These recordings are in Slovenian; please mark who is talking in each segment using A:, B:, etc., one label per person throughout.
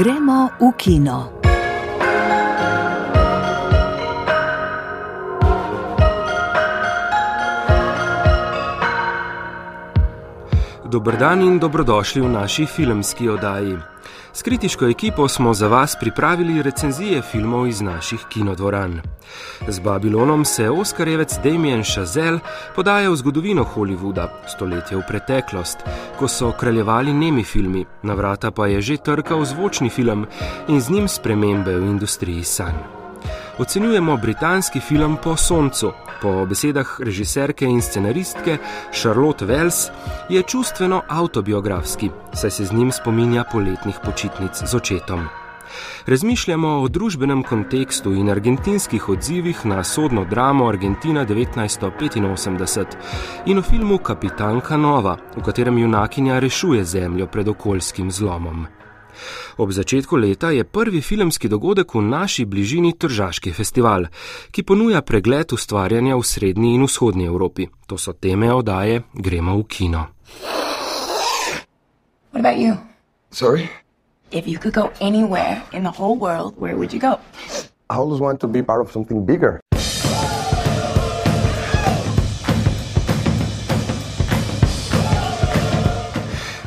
A: Gremo v kino.
B: Dobrodan in dobrodošli v naši filmski oddaji. S kritiško ekipo smo za vas pripravili recenzije filmov iz naših kinodvoran. Z Babilonom se Oskarjevec Damien Chazelle podaja v zgodovino Hollywooda, stoletje v preteklost, ko so kraljevali nemi filmi, na vrata pa je že trkal zvočni film in z njim spremembe v industriji sanj ocenjujemo britanski film Po Soncu. Po besedah režiserke in scenaristke Charlotte Wells je čustveno autobiografski, saj se z njim spominja poletnih počitnic z očetom. Razmišljamo o družbenem kontekstu in argentinskih odzivih na sodno dramo Argentina 1985 in o filmu Kapitanka Nova, v katerem junakinja rešuje zemljo pred okoljskim zlomom. Ob začetku leta je prvi filmski dogodek v naši bližini Tržaški festival, ki ponuja pregled ustvarjanja v srednji in vzhodnji Evropi. To so teme oddaje Gremo v kino.
C: What about you? Sorry? If you could go anywhere in the whole world, where would you go? I always want to be part of something bigger.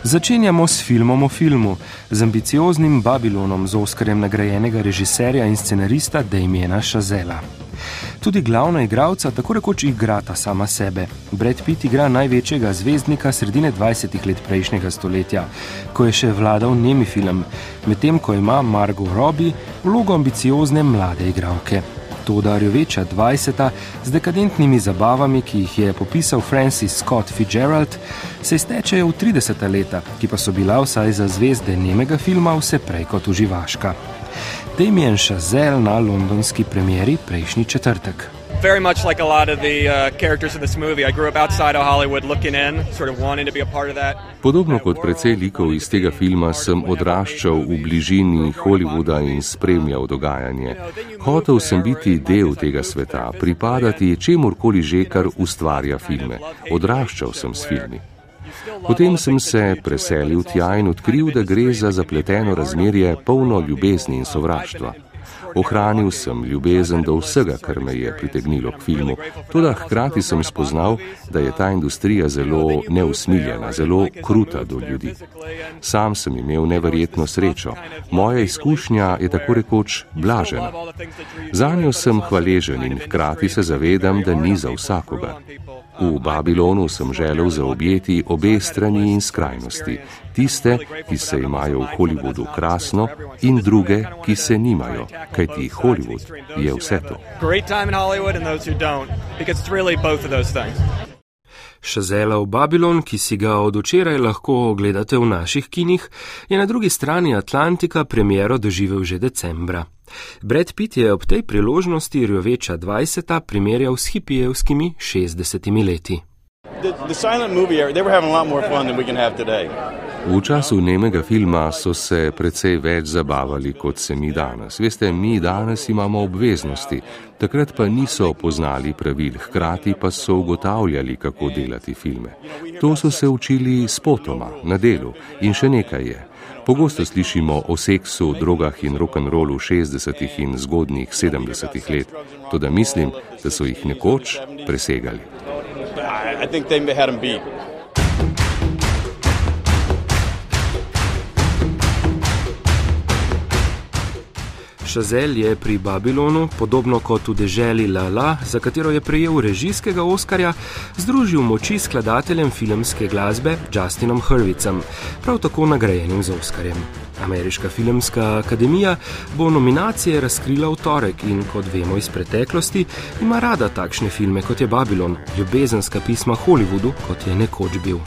B: Začenjamo s filmom o filmu, z ambicioznim Babilonom z Oskarjem nagrajenega režiserja in scenarista Damiena Šazela. Tudi glavna igralca tako rekoč igrata sama sebe. Brad Pitt igra največjega zvezdnika sredine 20. let prejšnjega stoletja, ko je še vladal nemi film, medtem ko ima Margot Robbie vlogo ambiciozne mlade igralke. To udarijo večja 20. z dekadentnimi zabavami, ki jih je popisal Francis Scott Fitzgerald, se iztečejo v 30. leta, ki pa so bila vsaj za zvezde nemega filma vse prej kot uživaška. Damien Chazelle na londonski premjeri prejšnji četrtek
D: very much like a lot of the uh, characters in this movie. I grew up outside of Hollywood looking in, sort of wanting to be a part of that.
E: Podobno kot precej likov iz tega filma sem odraščal v bližini Hollywooda in spremljal dogajanje. Hotel sem biti del tega sveta, pripadati čemurkoli že, kar ustvarja filme. Odraščal sem s filmi. Potem sem se preselil tja in odkril, da gre za zapleteno razmerje polno ljubezni in sovraštva. Ohranil sem ljubezen do vsega, kar me je pritegnilo k filmu, tudi hkrati sem spoznal, da je ta industrija zelo neusmiljena, zelo kruta do ljudi. Sam sem imel neverjetno srečo, moja izkušnja je tako rekoč blažena. Za njo sem hvaležen in hkrati se zavedam, da ni za vsakoga. V Babilonu sem želel zaobjeti obe strani in skrajnosti, tiste, ki se imajo v Hollywoodu krasno, in druge, ki se nimajo, kajti Hollywood je vse to.
B: Šazelov Babilon, ki si ga od včeraj lahko ogledate v naših kinih, je na drugi strani Atlantika premjero doživel že decembra. Brad Pitt je ob tej priložnosti rjoveča 20. primerjal s hipijevskimi 60 leti.
E: V času nemega filma so se precej več zabavali, kot se mi danes. Veste, mi danes imamo obveznosti, takrat pa niso poznali pravil, hkrati pa so ugotavljali, kako delati filme. To so se učili spotoma, na delu in še nekaj je. Pogosto slišimo o seksu, drogah in rock'n'rollu 60. in zgodnjih 70. let, tudi mislim, da so jih nekoč presegali. I think they had them beat.
B: Šazel je pri Babilonu, podobno kot v deželi Lala, za katero je prejel režijskega Oskarja, združil moči s skladateljem filmske glasbe Justinom Hurvicem, prav tako nagrajenim z Oskarjem. Ameriška filmska akademija bo nominacije razkrila v torek in, kot vemo iz preteklosti, ima rada takšne filme kot je Babilon, ljubezenska pisma Hollywoodu, kot je nekoč bil.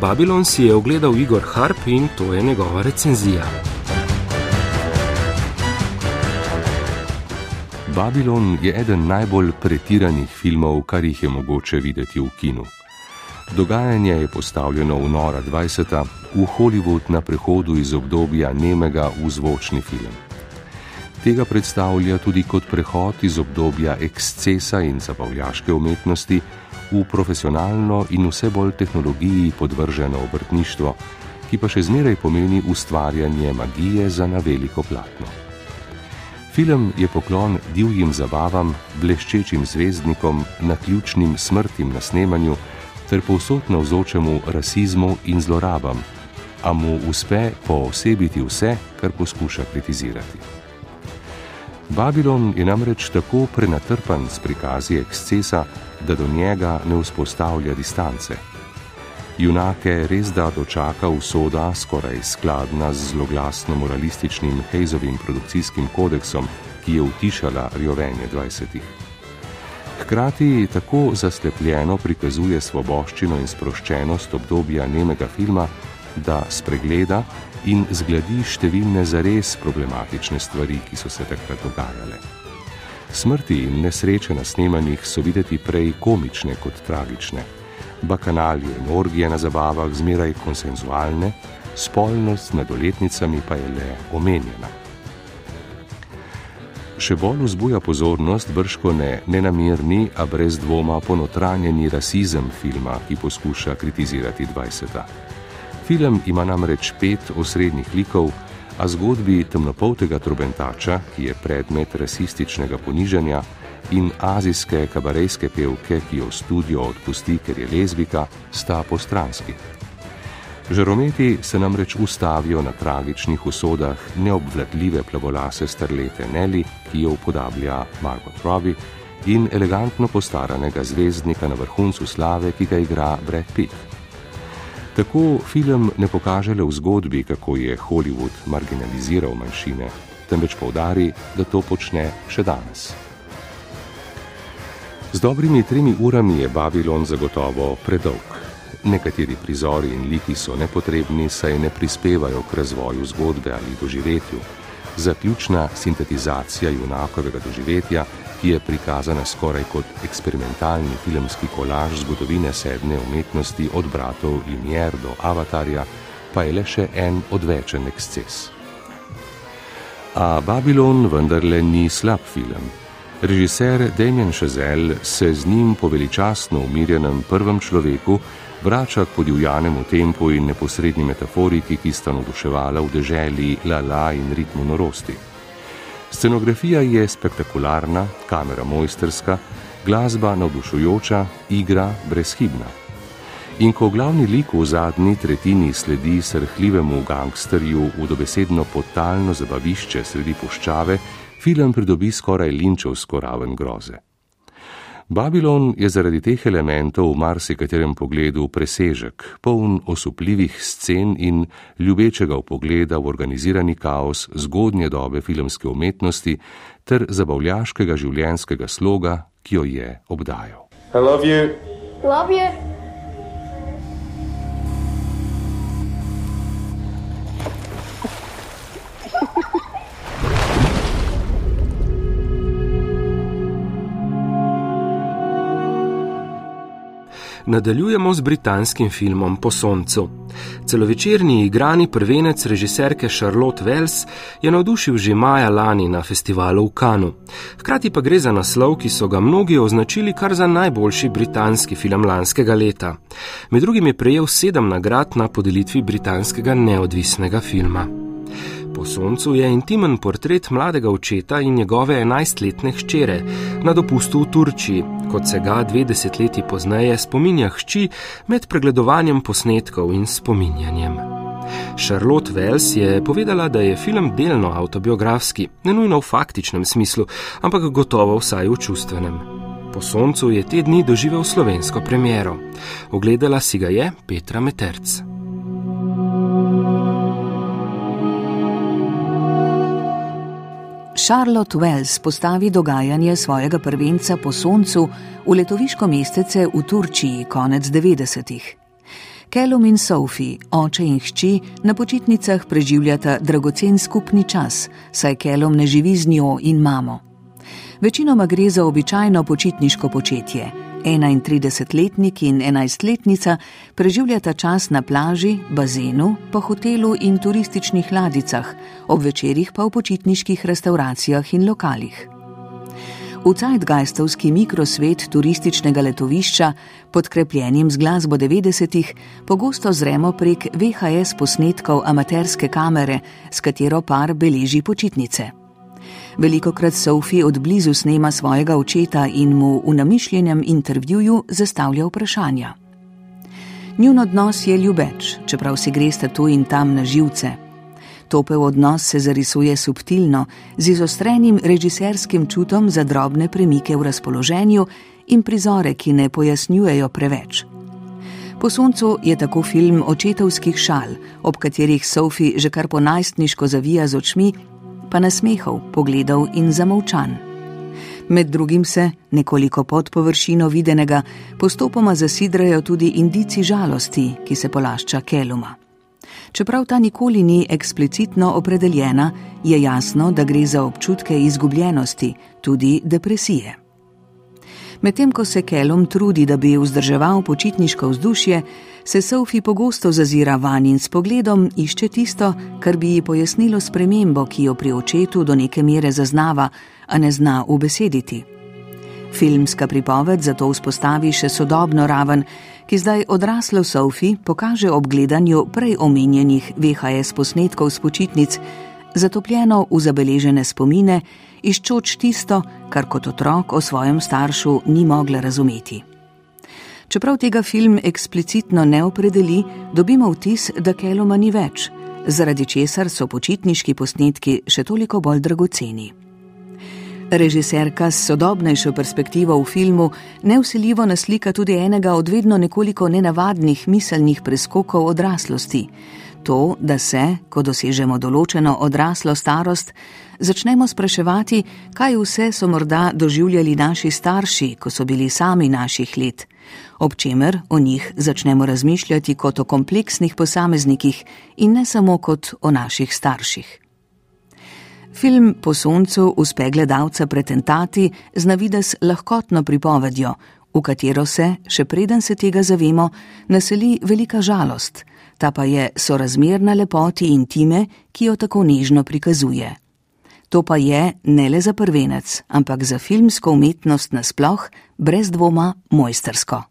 B: Babilon si je ogledal Igor Harp in to je njegova recenzija.
E: Babilon je eden najbolj pretiranih filmov, kar jih je mogoče videti v kinu. Dogajanje je postavljeno v Nora 20. v Hollywood na prehodu iz obdobja nemega v zvočni film. Tega predstavlja tudi kot prehod iz obdobja ekscesa in zabavljaške umetnosti v profesionalno in vse bolj tehnologiji podvrženo obrtništvo, ki pa še zmeraj pomeni ustvarjanje magije za na veliko platno. Film je poklon divjim zabavam, bleščečim zvezdnikom, naključnim smrtim na snemanju ter povsod navzočemu rasizmu in zlorabam, a mu uspe poosebiti vse, kar poskuša kritizirati. Babilon je namreč tako prenatrpan s prikazi ekscesa, da do njega ne vzpostavlja distance. Junake res da dočaka usoda, skoraj skladna z zloglasno moralističnim Hejzovim produkcijskim kodeksom, ki je utišala rjovenje 20. Hkrati tako zaslepljeno prikazuje svoboščino in sproščenost obdobja nemega filma, da spregleda in zgledi številne zares problematične stvari, ki so se takrat dogajale. Smrti in nesreče na snemanjih so videti prej komične kot tragične, bakanalije in orgije na zabavah zmeraj konsenzualne, spolnost med doletnicami pa je le omenjena. Še bolj vzbuja pozornost brško ne nenamirni, a brez dvoma ponotranjeni rasizem filma, ki poskuša kritizirati 20. Film ima namreč pet osrednjih likov, a zgodbi temnopoltega trobentača, ki je predmet rasističnega ponižanja, in azijske kabarejske pevke, ki jo studio odpusti, ker je lezbika, sta postranski. Žarometi se namreč ustavijo na tragičnih usodah neobvladljive plavolase starlete Nelly, ki jo upodablja Margot Robbie, in elegantno postaranega zvezdnika na vrhuncu slave, ki ga igra Brad Pitt. Tako film ne pokaže le v zgodbi, kako je Hollywood marginaliziral manjšine, temveč povdari, da to počne še danes. Z dobrimi tremi urami je Babilon zagotovo predolg. Nekateri prizori in liki so nepotrebni, saj ne prispevajo k razvoju zgodbe ali doživetju. Zaključna sintetizacija junakovega doživetja ki je prikazana skoraj kot eksperimentalni filmski kolaž zgodovine sedme umetnosti od bratov Limier do Avatarja, pa je le še en odvečen eksces. A Babylon vendarle ni slab film. Režiser Damien Chazelle se z njim po veličastno umirjenem prvem človeku vrača k podivjanemu tempu in neposrednji metaforiki, ki sta navduševala v deželi la-la in ritmu norosti. Scenografija je spektakularna, kamera mojsterska, glasba navdušujoča, igra brezhibna. In ko glavni lik v zadnji tretjini sledi srhljivemu gangsterju v dobesedno potalno zabavišče sredi puščave, film pridobi skoraj linčevsko raven groze. Babilon je zaradi teh elementov v marsikaterem pogledu presežek, poln osupljivih scen in ljubečega pogleda v organizirani kaos zgodnje dobe filmske umetnosti ter zabavljaškega življenjskega sloga, ki jo je obdajal. I love you. Love you.
B: Nadaljujemo z britanskim filmom Po soncu. Celovečerni igrani prvenec režiserke Charlotte Wells je navdušil že maja lani na festivalu v Kanu. Hkrati pa gre za naslov, ki so ga mnogi označili kar za najboljši britanski film lanskega leta. Med drugim je prejel sedem nagrad na podelitvi britanskega neodvisnega filma. Po soncu je intimen portret mladega očeta in njegove enajstletne hčere na dopustu v Turčiji, kot se ga dve desetletji pozneje spominja hči med pregledovanjem posnetkov in spominjanjem. Charlotte Wells je povedala, da je film delno autobiografski, ne nujno v faktičnem smislu, ampak gotovo vsaj v čustvenem. Po soncu je te dni doživel slovensko premiero. Ogledala si ga je Petra Meterc.
A: Charlotte Wells postavi dogajanje svojega prvenca po soncu v letoviško mestece v Turčiji konec 90-ih. Kellum in Sophie, oče in hči, na počitnicah preživljata dragocen skupni čas, saj Kellum ne živi z njo in mamo. Večinoma gre za običajno počitniško početje. 31-letnik in 11-letnica preživljata čas na plaži, bazenu, pa hotelu in turističnih ladicah, ob večerjih pa v počitniških restauracijah in lokalih. V Zeitgeistovski mikrosvet turističnega letovišča, podkrepljenim z glasbo 90-ih, pogosto zremo prek VHS posnetkov amaterske kamere, s katero par beleži počitnice. Veliko krat Sophie od blizu snema svojega očeta in mu v namišljenem intervjuju zastavlja vprašanja. Njun odnos je ljubeč, čeprav si greste tu in tam na živce. Topel odnos se zarisuje subtilno, z izostrenim režiserskim čutom za drobne premike v razpoloženju in prizore, ki ne pojasnjujejo preveč. Po soncu je tako film očetovskih šal, ob katerih Sophie že kar po najstniško zavija z očmi, pa nasmehov, pogledov in zamolčan. Med drugim se, nekoliko pod površino videnega, postopoma zasidrajo tudi indici žalosti, ki se polašča Keluma. Čeprav ta nikoli ni eksplicitno opredeljena, je jasno, da gre za občutke izgubljenosti, tudi depresije. Medtem ko se Kelom trudi, da bi vzdrževal počitniško vzdušje, se Sophie pogosto zazira van in s pogledom išče tisto, kar bi ji pojasnilo spremembo, ki jo pri očetu do neke mere zaznava, a ne zna ubesediti. Filmska pripoved zato vzpostavi še sodobno raven, ki zdaj odraslo Sophie pokaže ob gledanju prej omenjenih VHS posnetkov s počitnic, zatopljeno v zabeležene spomine, iščoč tisto, kar kot otrok o svojem staršu ni mogla razumeti. Čeprav tega film eksplicitno ne opredeli, dobimo vtis, da Keloma ni več, zaradi česar so počitniški posnetki še toliko bolj dragoceni. Režiserka s sodobnejšo perspektivo v filmu neusiljivo naslika tudi enega od vedno nekoliko nenavadnih miselnih preskokov odraslosti. To, da se, ko dosežemo določeno odraslo starost, začnemo spraševati, kaj vse so morda doživljali naši starši, ko so bili sami naših let, ob čemer o njih začnemo razmišljati kot o kompleksnih posameznikih in ne samo kot o naših starših. Film po soncu uspe gledalca pretentati z navides lahkotno pripovedjo, v katero se, še preden se tega zavemo, naseli velika žalost, ta pa je sorazmerna lepoti intime, ki jo tako nežno prikazuje. To pa je ne le za prvenec, ampak za filmsko umetnost nasploh, brez dvoma mojstersko.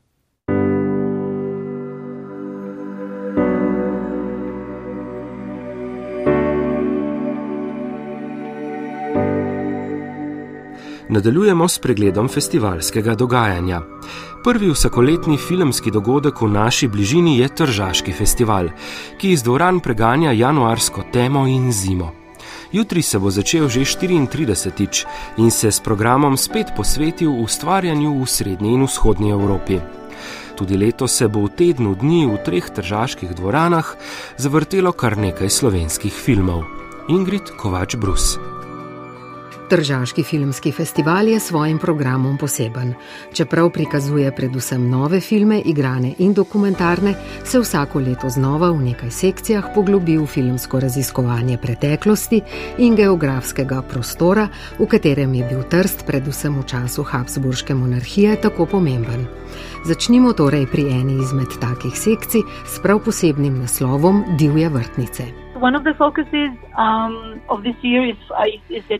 B: Nadaljujemo s pregledom festivalskega dogajanja. Prvi vsakoletni filmski dogodek v naši bližini je Tržaški festival, ki iz dvoran preganja januarsko temo in zimo. Jutri se bo začel že 34. in se s programom spet posvetil ustvarjanju v srednji in vzhodnji Evropi. Tudi leto se bo v tednu dni v treh tržaških dvoranah zavrtelo kar nekaj slovenskih filmov. Ingrid Kovač Brus.
F: Tržaški filmski festival je svojim programom poseben. Čeprav prikazuje predvsem nove filme, igrane in dokumentarne, se vsako leto znova v nekaj sekcijah poglobi v filmsko raziskovanje preteklosti in geografskega prostora, v katerem je bil Trst predvsem v času Habsburške monarhije tako pomemben. Začnimo torej pri eni izmed takih sekcij s prav posebnim naslovom Divje vrtnice. Um, uh,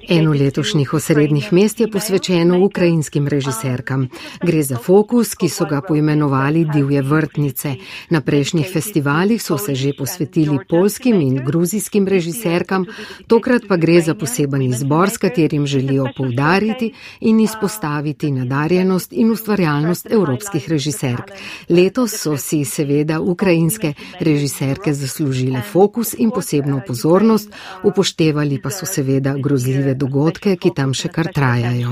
F: Eno letošnjih osrednjih mest je posvečeno ukrajinskim režiserkam. Gre za fokus, ki so ga poimenovali Divje vrtnice. Na prejšnjih festivalih so se že posvetili polskim in gruzijskim režiserkam, tokrat pa gre za poseben izbor, s katerim želijo poudariti in izpostaviti nadarjenost in ustvarjalnost evropskih režiserk. Letos so si seveda ukrajinske režiserke zaslužile fokus in posebej posebno pozornost, upoštevali pa so seveda grozljive dogodke, ki tam še kar trajajo.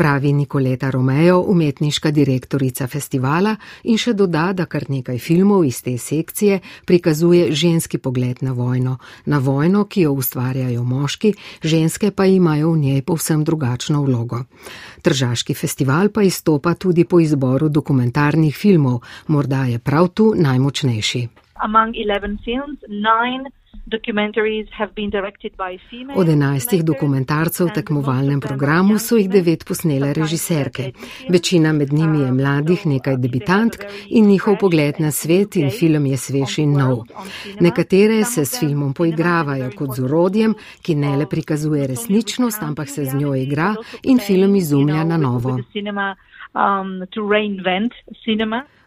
F: Pravi Nikoleta Romeo, umetniška direktorica festivala in še doda, da kar nekaj filmov iz te sekcije prikazuje ženski pogled na vojno, na vojno, ki jo ustvarjajo moški, ženske pa imajo v njej povsem drugačno vlogo. Tržaški festival pa izstopa tudi po izboru dokumentarnih filmov, morda je prav tu najmočnejši. Od enajstih dokumentarcev v tekmovalnem programu so jih devet posnele režiserke. Večina med njimi je mladih, nekaj debitantk in njihov pogled na svet in film je svež in nov. Nekatere se s filmom poigravajo kot z urodjem, ki ne le prikazuje resničnost, ampak se z njo igra in film izumlja na novo. Um,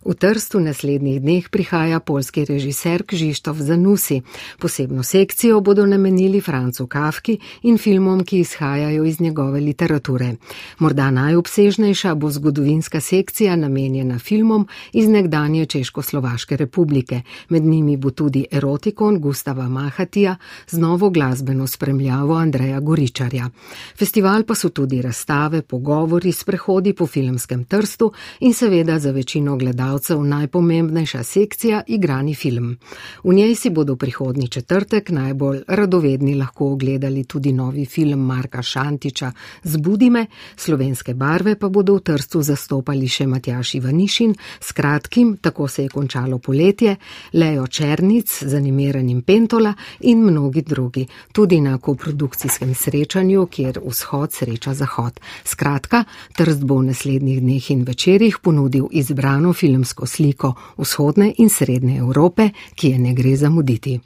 F: V Trstu v naslednjih dneh prihaja polski režiser Kžištof Zanusi. Posebno sekcijo bodo namenili Francu Kafki in filmom, ki izhajajo iz njegove literature. Morda najobsežnejša bo zgodovinska sekcija namenjena filmom iz nekdanje Češko-Slovaške republike. Med njimi bo tudi erotikon Gustava Mahatija z novo glasbeno spremljavo Andreja Goričarja. Festival pa so tudi razstave, pogovori, sprehodi po filmskem Trstu in seveda za večino gledalcev gledalcev najpomembnejša sekcija igrani film. V njej si bodo prihodni četrtek najbolj radovedni lahko ogledali tudi novi film Marka Šantiča z Budime, slovenske barve pa bodo v Trstu zastopali še Matjaš Ivanišin s kratkim, tako se je končalo poletje, Lejo Černic z animiranim Pentola in mnogi drugi, tudi na koprodukcijskem srečanju, kjer vzhod sreča zahod. Skratka, Trst bo v naslednjih dneh in večerjih ponudil izbrano film filmsko sliko vzhodne in srednje Evrope, ki je ne gre zamuditi.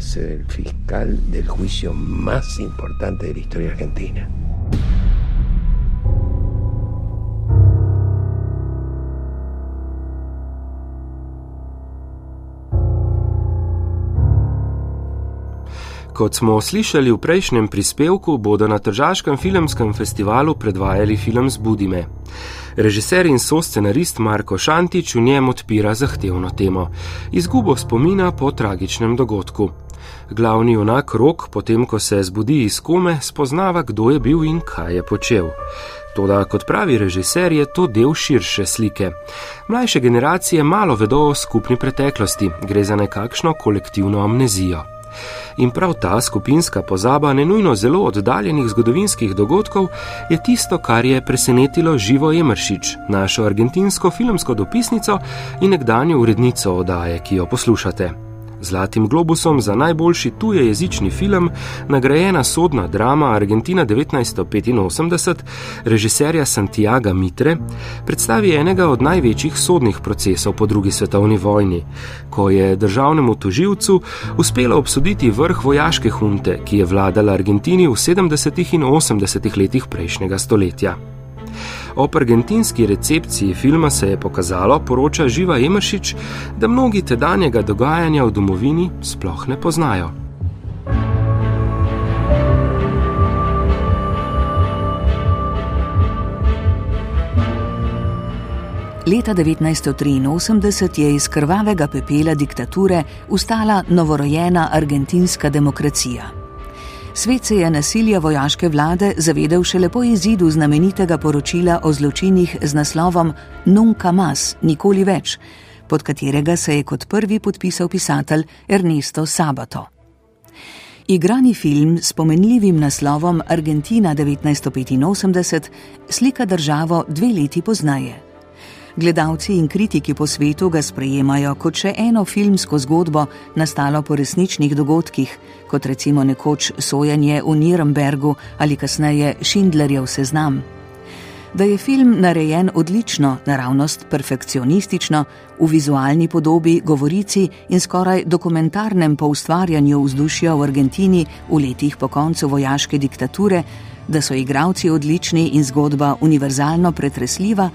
C: Ser el fiscal del juicio más importante de la historia argentina.
B: Kot smo slišali v prejšnjem prispevku, bodo na Tržaškem filmskem festivalu predvajali film z Budime. Režiser in soscenarist Marko Šantič v njem odpira zahtevno temo: izgubo spomina po tragičnem dogodku. Glavni junak rok, potem ko se zbudi iz kome, spoznava, kdo je bil in kaj je počel. Toda, kot pravi režiser, je to del širše slike. Mlajše generacije malo vedo o skupni preteklosti, gre za nekakšno kolektivno amnezijo. In prav ta skupinska pozaba ne nujno zelo oddaljenih zgodovinskih dogodkov je tisto, kar je presenetilo Živo Emršič, našo argentinsko filmsko dopisnico in nekdanjo urednico odaje, ki jo poslušate. Zlatim globusom za najboljši tujejezični film nagrajena sodna drama Argentina 1985 režiserja Santiago Mitre predstavi enega od največjih sodnih procesov po drugi svetovni vojni, ko je državnemu toživcu uspelo obsoditi vrh vojaške hunte, ki je vladala Argentini v 70. in 80. letih prejšnjega stoletja. Ob argentinski recepciji filma se je pokazalo, poroča Živa Emašič, da mnogi tedanjega dogajanja v domovini sploh ne poznajo.
A: Leta 1983 je iz krvavega pepela diktature ustala novorojena argentinska demokracija. Svet se je nasilja vojaške vlade zavedel šele po izidu znamenitega poročila o zločinih z naslovom Nunca Mas, nikoli več, pod katerega se je kot prvi podpisal pisatelj Ernesto Sabato. Igrani film s pomenljivim naslovom Argentina 1985 slika državo dve leti pozneje. Gledalci in kritiki po svetu ga sprejemajo kot še eno filmsko zgodbo, nastalo po resničnih dogodkih, kot recimo nekoč sojenje v Nirnbergu ali kasneje Schindlerjev seznam. Da je film narejen odlično, naravnost perfekcionistično, v vizualni podobi, govorici in skoraj dokumentarnem poustvarjanju vzdušja v Argentini v letih po koncu vojaške diktature, da so igravci odlični in zgodba univerzalno pretresljiva,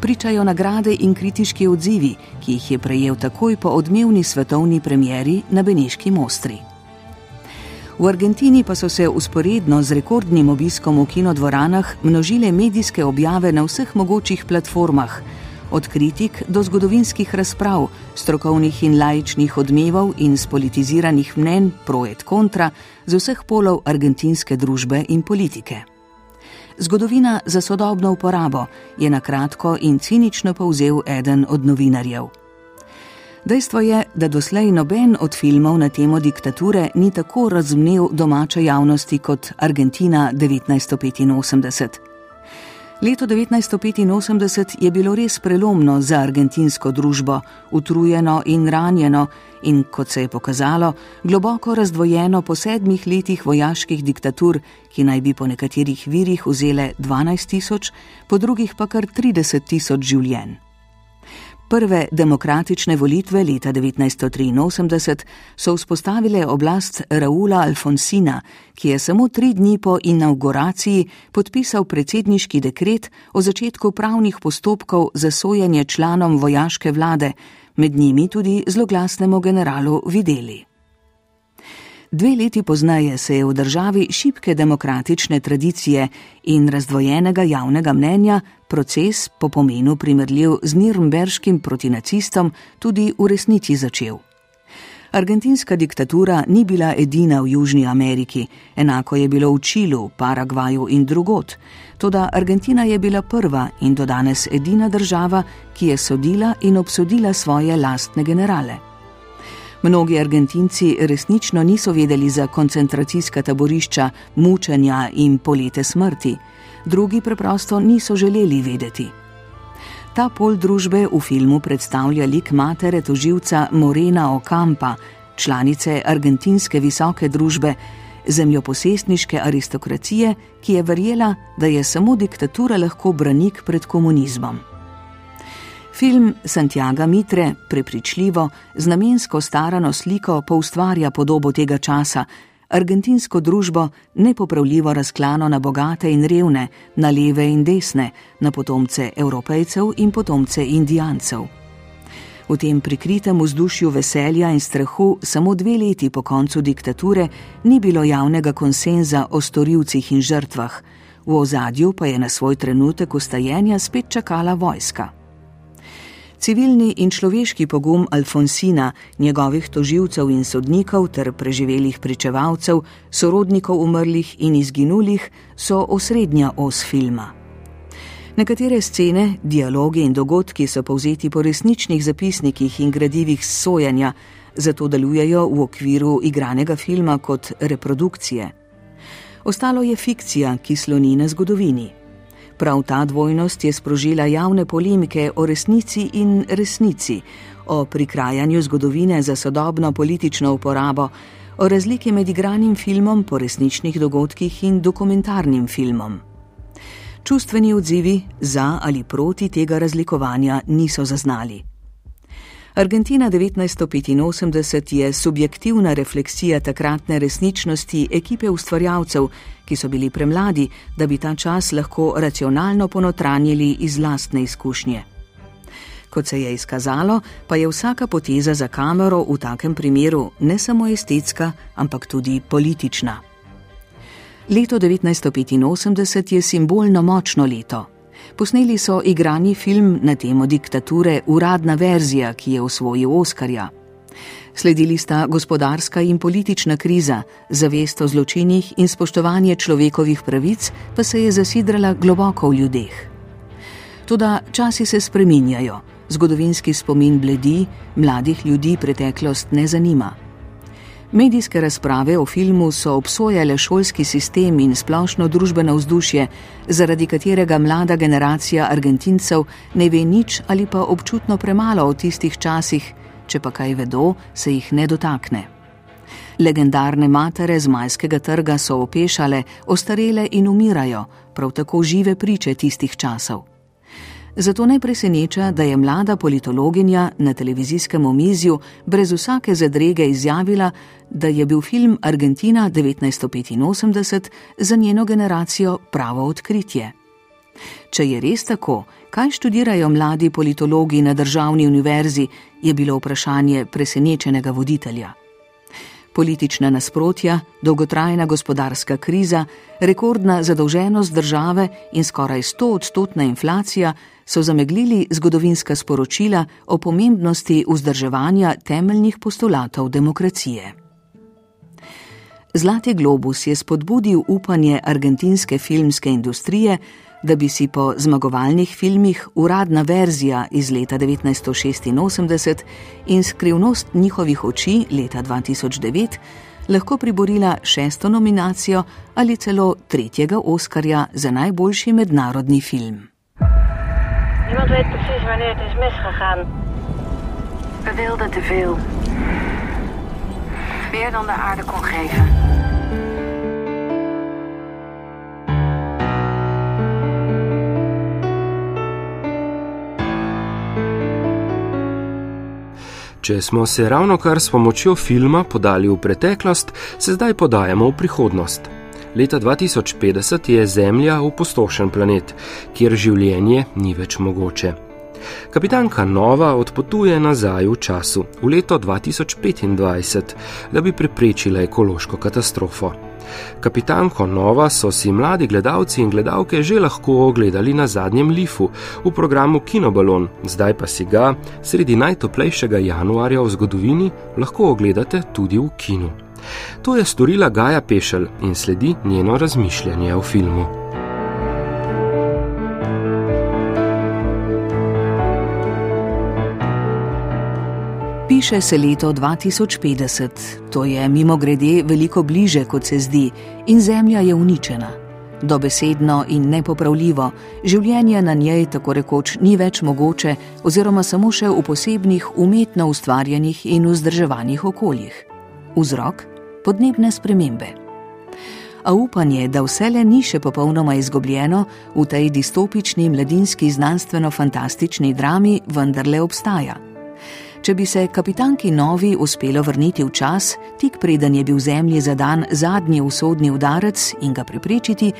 A: pričajo nagrade in kritiški odzivi, ki jih je prejel takoj po odmevni svetovni premjeri na Beneški mostri. V Argentini pa so se usporedno z rekordnim obiskom v kinodvoranah množile medijske objave na vseh mogočih platformah, od kritik do zgodovinskih razprav, strokovnih in laičnih odmevov in spolitiziranih mnen pro et contra z vseh polov argentinske družbe in politike. Zgodovina za sodobno uporabo je na kratko in cinično povzel eden od novinarjev. Dejstvo je, da doslej noben od filmov na temo diktature ni tako razumel domače javnosti kot Argentina 1985. Leto 1985 je bilo res prelomno za argentinsko družbo, utrujeno in ranjeno in, kot se je pokazalo, globoko razdvojeno po sedmih letih vojaških diktatur, ki naj bi po nekaterih virih vzele 12 tisoč, po drugih pa kar 30 tisoč življenj. Prve demokratične volitve leta 1983 so vzpostavile oblast Raula Alfonsina, ki je samo tri dni po inauguraciji podpisal predsedniški dekret o začetku pravnih postopkov za sojenje članom vojaške vlade, med njimi tudi zloglasnemu generalu Videli. Dve leti pozneje se je v državi šibke demokratične tradicije in razdvojenega javnega mnenja proces po pomenu primerljiv z Nirnberškim proti nacistom tudi v resnici začel. Argentinska diktatura ni bila edina v Južni Ameriki, enako je bilo v Čilu, Paragvaju in drugot. Toda Argentina je bila prva in do danes edina država, ki je sodila in obsodila svoje lastne generale. Mnogi Argentinci resnično niso vedeli za koncentracijska taborišča, mučenja in polete smrti, drugi preprosto niso želeli vedeti. Ta pol družbe v filmu predstavlja lik matere toživca Morena Ocampa, članice argentinske visoke družbe, zemljoposestniške aristokracije, ki je verjela, da je samo diktatura lahko branik pred komunizmom. Film Santiago Mitre prepričljivo, z namensko starano sliko poustvarja podobo tega časa, argentinsko družbo nepopravljivo razklano na bogate in revne, na leve in desne, na potomce evropejcev in potomce indijancev. V tem prikritem vzdušju veselja in strahu samo dve leti po koncu diktature ni bilo javnega konsenza o storilcih in žrtvah, v ozadju pa je na svoj trenutek ustajenja spet čakala vojska. Civilni in človeški pogum Alfonsina, njegovih toživcev in sodnikov ter preživelih pričevalcev, sorodnikov umrlih in izginulih so osrednja os filma. Nekatere scene, dialogi in dogodki so povzeti po resničnih zapisnikih in gradivih sojenja, zato delujejo v okviru igranega filma kot reprodukcije. Ostalo je fikcija, ki sloni na zgodovini. Prav ta dvojnost je sprožila javne polemike o resnici in resnici, o prikrajanju zgodovine za sodobno politično uporabo, o razliki med igranim filmom po resničnih dogodkih in dokumentarnim filmom. Čustveni odzivi za ali proti tega razlikovanja niso zaznali. Argentina 1985 je subjektivna refleksija takratne resničnosti ekipe ustvarjalcev, ki so bili premladi, da bi ta čas lahko racionalno ponotranjili iz lastne izkušnje. Kot se je izkazalo, pa je vsaka poteza za kamero v takem primeru ne samo estetska, ampak tudi politična. Leto 1985 je simbolno močno leto. Posneli so igrani film na temo diktature, uradna verzija, ki je osvojil Oskarja. Sledili sta gospodarska in politična kriza, zavest o zločinih in spoštovanje človekovih pravic pa se je zasidrala globoko v ljudeh. Toda časi se spreminjajo, zgodovinski spomin bledi, mladih ljudi preteklost ne zanima. Medijske razprave o filmu so obsojale šolski sistem in splošno družbeno vzdušje, zaradi katerega mlada generacija Argentincev ne ve nič ali pa občutno premalo o tistih časih, če pa kaj vedo, se jih ne dotakne. Legendarne matere z majskega trga so opešale, ostarele in umirajo, prav tako žive priče tistih časov. Zato ne preseneča, da je mlada politologinja na televizijskem omizju brez vsake zadrege izjavila, da je bil film Argentina 1985 za njeno generacijo pravo odkritje. Če je res tako, kaj študirajo mladi politologi na državni univerzi, je bilo vprašanje presenečenega voditelja. Politična nasprotja, dolgotrajna gospodarska kriza, rekordna zadolženost države in skoraj 100-odstotna inflacija so zameglili zgodovinska sporočila o pomembnosti vzdrževanja temeljnih postulatov demokracije. Zlati globus je spodbudil upanje argentinske filmske industrije, da bi si po zmagovalnih filmih uradna verzija iz leta 1986 in skrivnost njihovih oči leta 2009 lahko priborila šesto nominacijo ali celo tretjega Oskarja za najboljši mednarodni film.
G: Iemand weet precies wanneer het is misgegaan. We wilden te veel. Meer dan de aarde kon geven.
B: Če smo se ravno kar s pomočjo filma podali v preteklost, se zdaj podajamo v prihodnost. Leta 2050 je Zemlja opustošen planet, kjer življenje ni več mogoče. Kapitanka Nova odpotuje nazaj v času, v leto 2025, da bi preprečila ekološko katastrofo. Kapitanko Nova so si mladi gledalci in gledalke že lahko ogledali na zadnjem lifu v programu Kinobalon, zdaj pa si ga sredi najtoplejšega januarja v zgodovini lahko ogledate tudi v kinu. To je storila Gaja Pešel in sledi njeno razmišljanje o filmu.
A: Piše se leto 2050, to je mimo grede veliko bliže, kot se zdi, in Zemlja je uničena. Dobesedno in nepopravljivo, življenje na njej tako rekoč ni več mogoče, oziroma samo še v posebnih umetno ustvarjenih in vzdrževanih okoljih. Vzrok? Podnebne spremembe. A upanje, da vse le ni še popolnoma izgubljeno, v tej distopični mladinski znanstveno-fantastični drami vendarle obstaja. Če bi se kapitanki Novi uspelo vrniti v čas, tik preden je bil Zemlji zadan zadnji usodni udarec in ga preprečiti,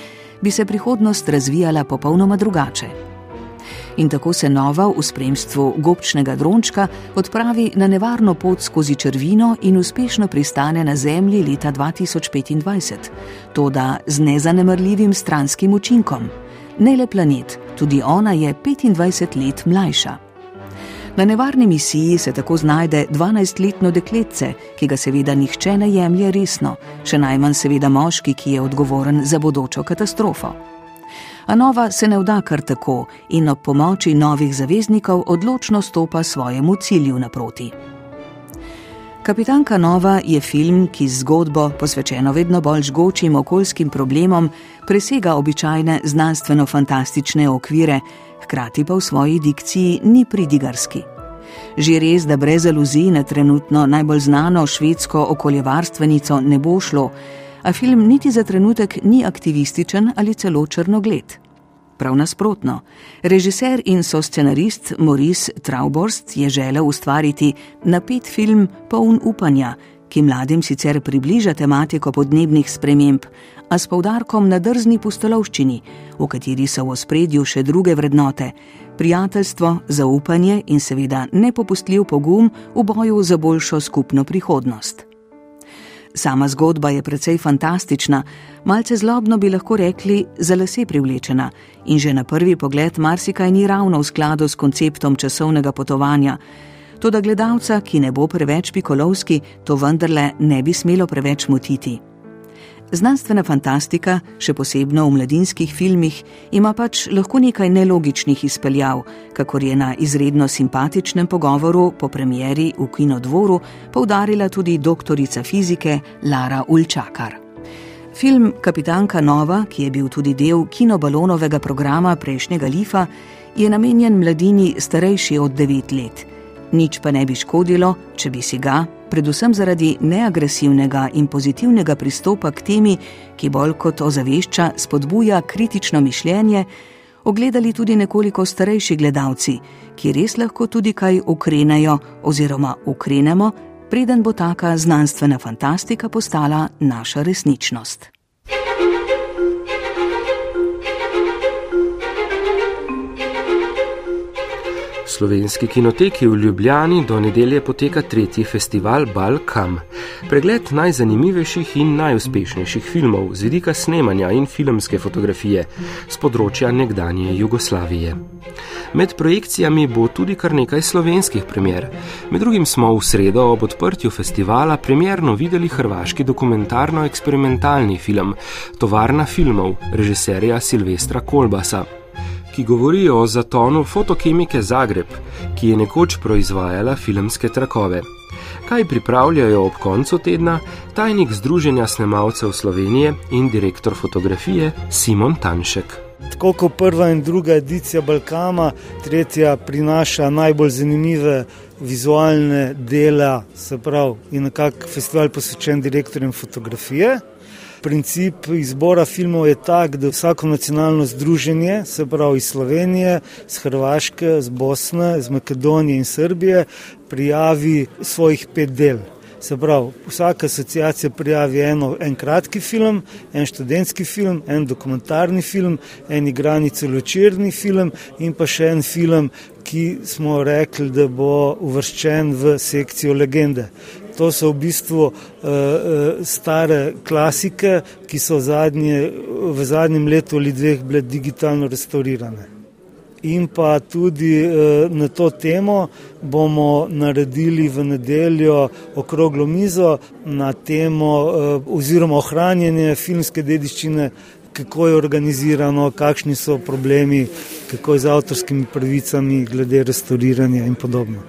A: bi se prihodnost razvijala popolnoma drugače. In tako se Nova v spremstvu gobčnega drončka odpravi na nevarno pot skozi črvino in uspešno pristane na Zemlji leta 2025, toda z nezanemrljivim stranskim učinkom. Ne le planet, tudi ona je 25 let mlajša. Na nevarni misiji se tako znajde 12-letno dekletce, ki ga seveda nihče ne jemlje resno, še najmanj seveda moški, ki je odgovoren za bodočo katastrofo. A nova se ne vda kar tako in ob pomoči novih zaveznikov odločno stopa svojemu cilju naproti. Kapitanka Nova je film, ki z zgodbo, posvečeno vedno bolj žgočim okoljskim problemom, presega običajne znanstveno-fantastične okvire, hkrati pa v svoji dikciji ni pridigarski. Že res, da brez aluzij na trenutno najbolj znano švedsko okoljevarstvenico ne bo šlo, a film niti za trenutek ni aktivističen ali celo črnogled. Prav nasprotno, režiser in soscenarist Maurice Trauborst je želel ustvariti napet film poln upanja, ki mladim sicer približa tematiko podnebnih sprememb, a s poudarkom na drzni pustolovščini, v kateri so v ospredju še druge vrednote: prijateljstvo, zaupanje in seveda nepopustljiv pogum v boju za boljšo skupno prihodnost. Sama zgodba je precej fantastična, malce zlobno bi lahko rekli, za lase privlečena in že na prvi pogled marsikaj ni ravno v skladu s konceptom časovnega potovanja. Toda gledalca, ki ne bo preveč pikolovski, to vendarle ne bi smelo preveč motiti. Znanstvena fantastika, še posebno v mladinskih filmih, ima pač lahko nekaj nelogičnih izpeljav, kakor je na izredno simpatičnem pogovoru po premjeri v Kinodvoru poudarila tudi doktorica fizike Lara Ulčakar. Film Kapitanka Nova, ki je bil tudi del kinobalonovega programa prejšnjega Lifa, je namenjen mladini starejši od 9 let. Nič pa ne bi škodilo, če bi si ga, predvsem zaradi neagresivnega in pozitivnega pristopa k temi, ki bolj kot ozavešča spodbuja kritično mišljenje, ogledali tudi nekoliko starejši gledalci, ki res lahko tudi kaj ukrenejo oziroma ukrenemo, preden bo taka znanstvena fantastika postala naša resničnost.
B: Slovenski kinoteki v Ljubljani do nedelje poteka tretji festival Balkam. Pregled najzanimivejših in najuspešnejših filmov z vidika snemanja in filmske fotografije z področja nekdanje Jugoslavije. Med projekcijami bo tudi kar nekaj slovenskih premjer. Med drugim smo v sredo ob odprtju festivala premjerno videli hrvaški dokumentarno-eksperimentalni film Tovarna filmov režiserja Silvestra Kolbasa ki govori o zatonu fotokemike Zagreb, ki je nekoč proizvajala filmske trakove. Kaj pripravljajo ob koncu tedna tajnik Združenja snemalcev Slovenije in direktor fotografije Simon Tanšek.
H: Tako kot prva in druga edicija Balkana, tretja prinaša najbolj zanimive vizualne dela, se pravi, in nekako festival posvečen direktorjem fotografije. Princip izbora filmov je tak, da vsako nacionalno združenje, se pravi iz Slovenije, iz Hrvaške, iz Bosne, iz Makedonije in Srbije, prijavi svojih pet del. Se pravi, vsaka asociacija prijavi eno, en kratki film, en študentski film, en dokumentarni film, en igrani celočirni film in pa še en film, ki smo rekli, da bo uvrščen v sekcijo legende. To so v bistvu uh, uh, stare klasike, ki so zadnje, v zadnjem letu ali dveh bile digitalno restaurirane. In pa tudi uh, na to temo bomo naredili v nedeljo okroglo mizo na temo oziroma ohranjanje filmske dediščine, kako je organizirano, kakšni so problemi, kako je z avtorskimi pravicami glede restauriranja in podobno.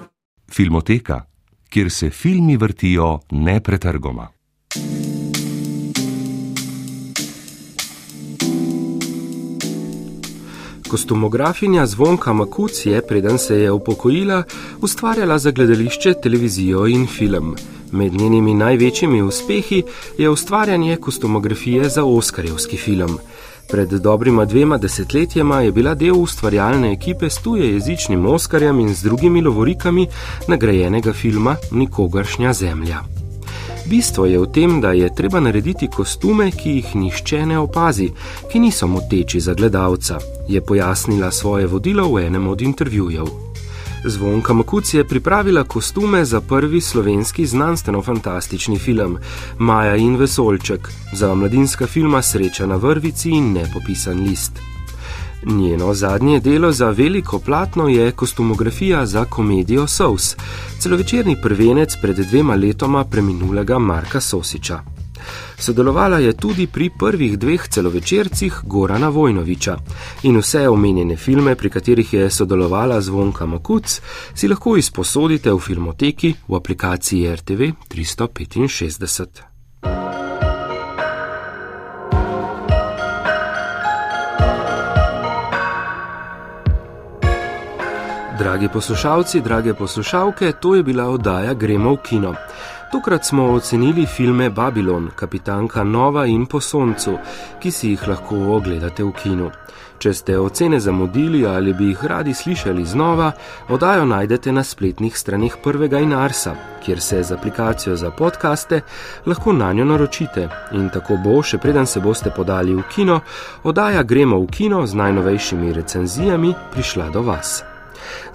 E: Filmoteka kjer se filmi vrtijo nepretrgoma.
B: Kostumografinja Zvonka Makuc je, preden se je upokojila, ustvarjala za gledališče, televizijo in film. Med njenimi največjimi uspehi je ustvarjanje kostumografije za Oskarjevski film. Pred dobrima dvema desetletjema je bila del ustvarjalne ekipe s tujejezičnim Oskarjem in z drugimi lovorikami nagrajenega filma Nikogaršnja zemlja. Bistvo je v tem, da je treba narediti kostume, ki jih nihče ne opazi, ki niso moteči za gledalca, je pojasnila svoje vodilo v enem od intervjujev. Zvonka Makuc je pripravila kostume za prvi slovenski znanstveno-fantastični film Maja in Vesolček za mladinska filma Sreča na vrvici in nepopisan list. Njeno zadnje delo za veliko platno je kostumografija za komedijo Sous, celovečerni prvenec pred dvema letoma preminulega Marka Sosiča. Sodelovala je tudi pri prvih dveh celovečercih Gorana Vojnoviča in vse omenjene filme, pri katerih je sodelovala zvonka Makuc, si lahko izposodite v filmoteki v aplikaciji RTV 365. Dragi poslušalci, drage poslušalke, to je bila oddaja Gremo v kino. Tokrat smo ocenili filme Babylon, Kapitanka Nova in Po Soncu, ki si jih lahko ogledate v kinu. Če ste ocene zamudili ali bi jih radi slišali znova, oddajo najdete na spletnih straneh prvega in Arsa, kjer se z aplikacijo za podkaste lahko na njo naročite. In tako bo, še preden se boste podali v kino, oddaja Gremo v kino z najnovejšimi recenzijami prišla do vas.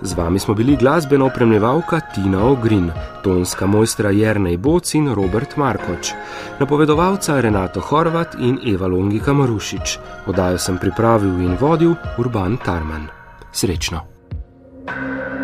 B: Z vami smo bili glasbena opremljevalka Tina Ogrin, tonska mojstra Jrnej Boc in Robert Markoč, napovedovalca Renato Horvat in Eva Longika Marušič. Odajo sem pripravil in vodil Urban Tarman. Srečno! thank you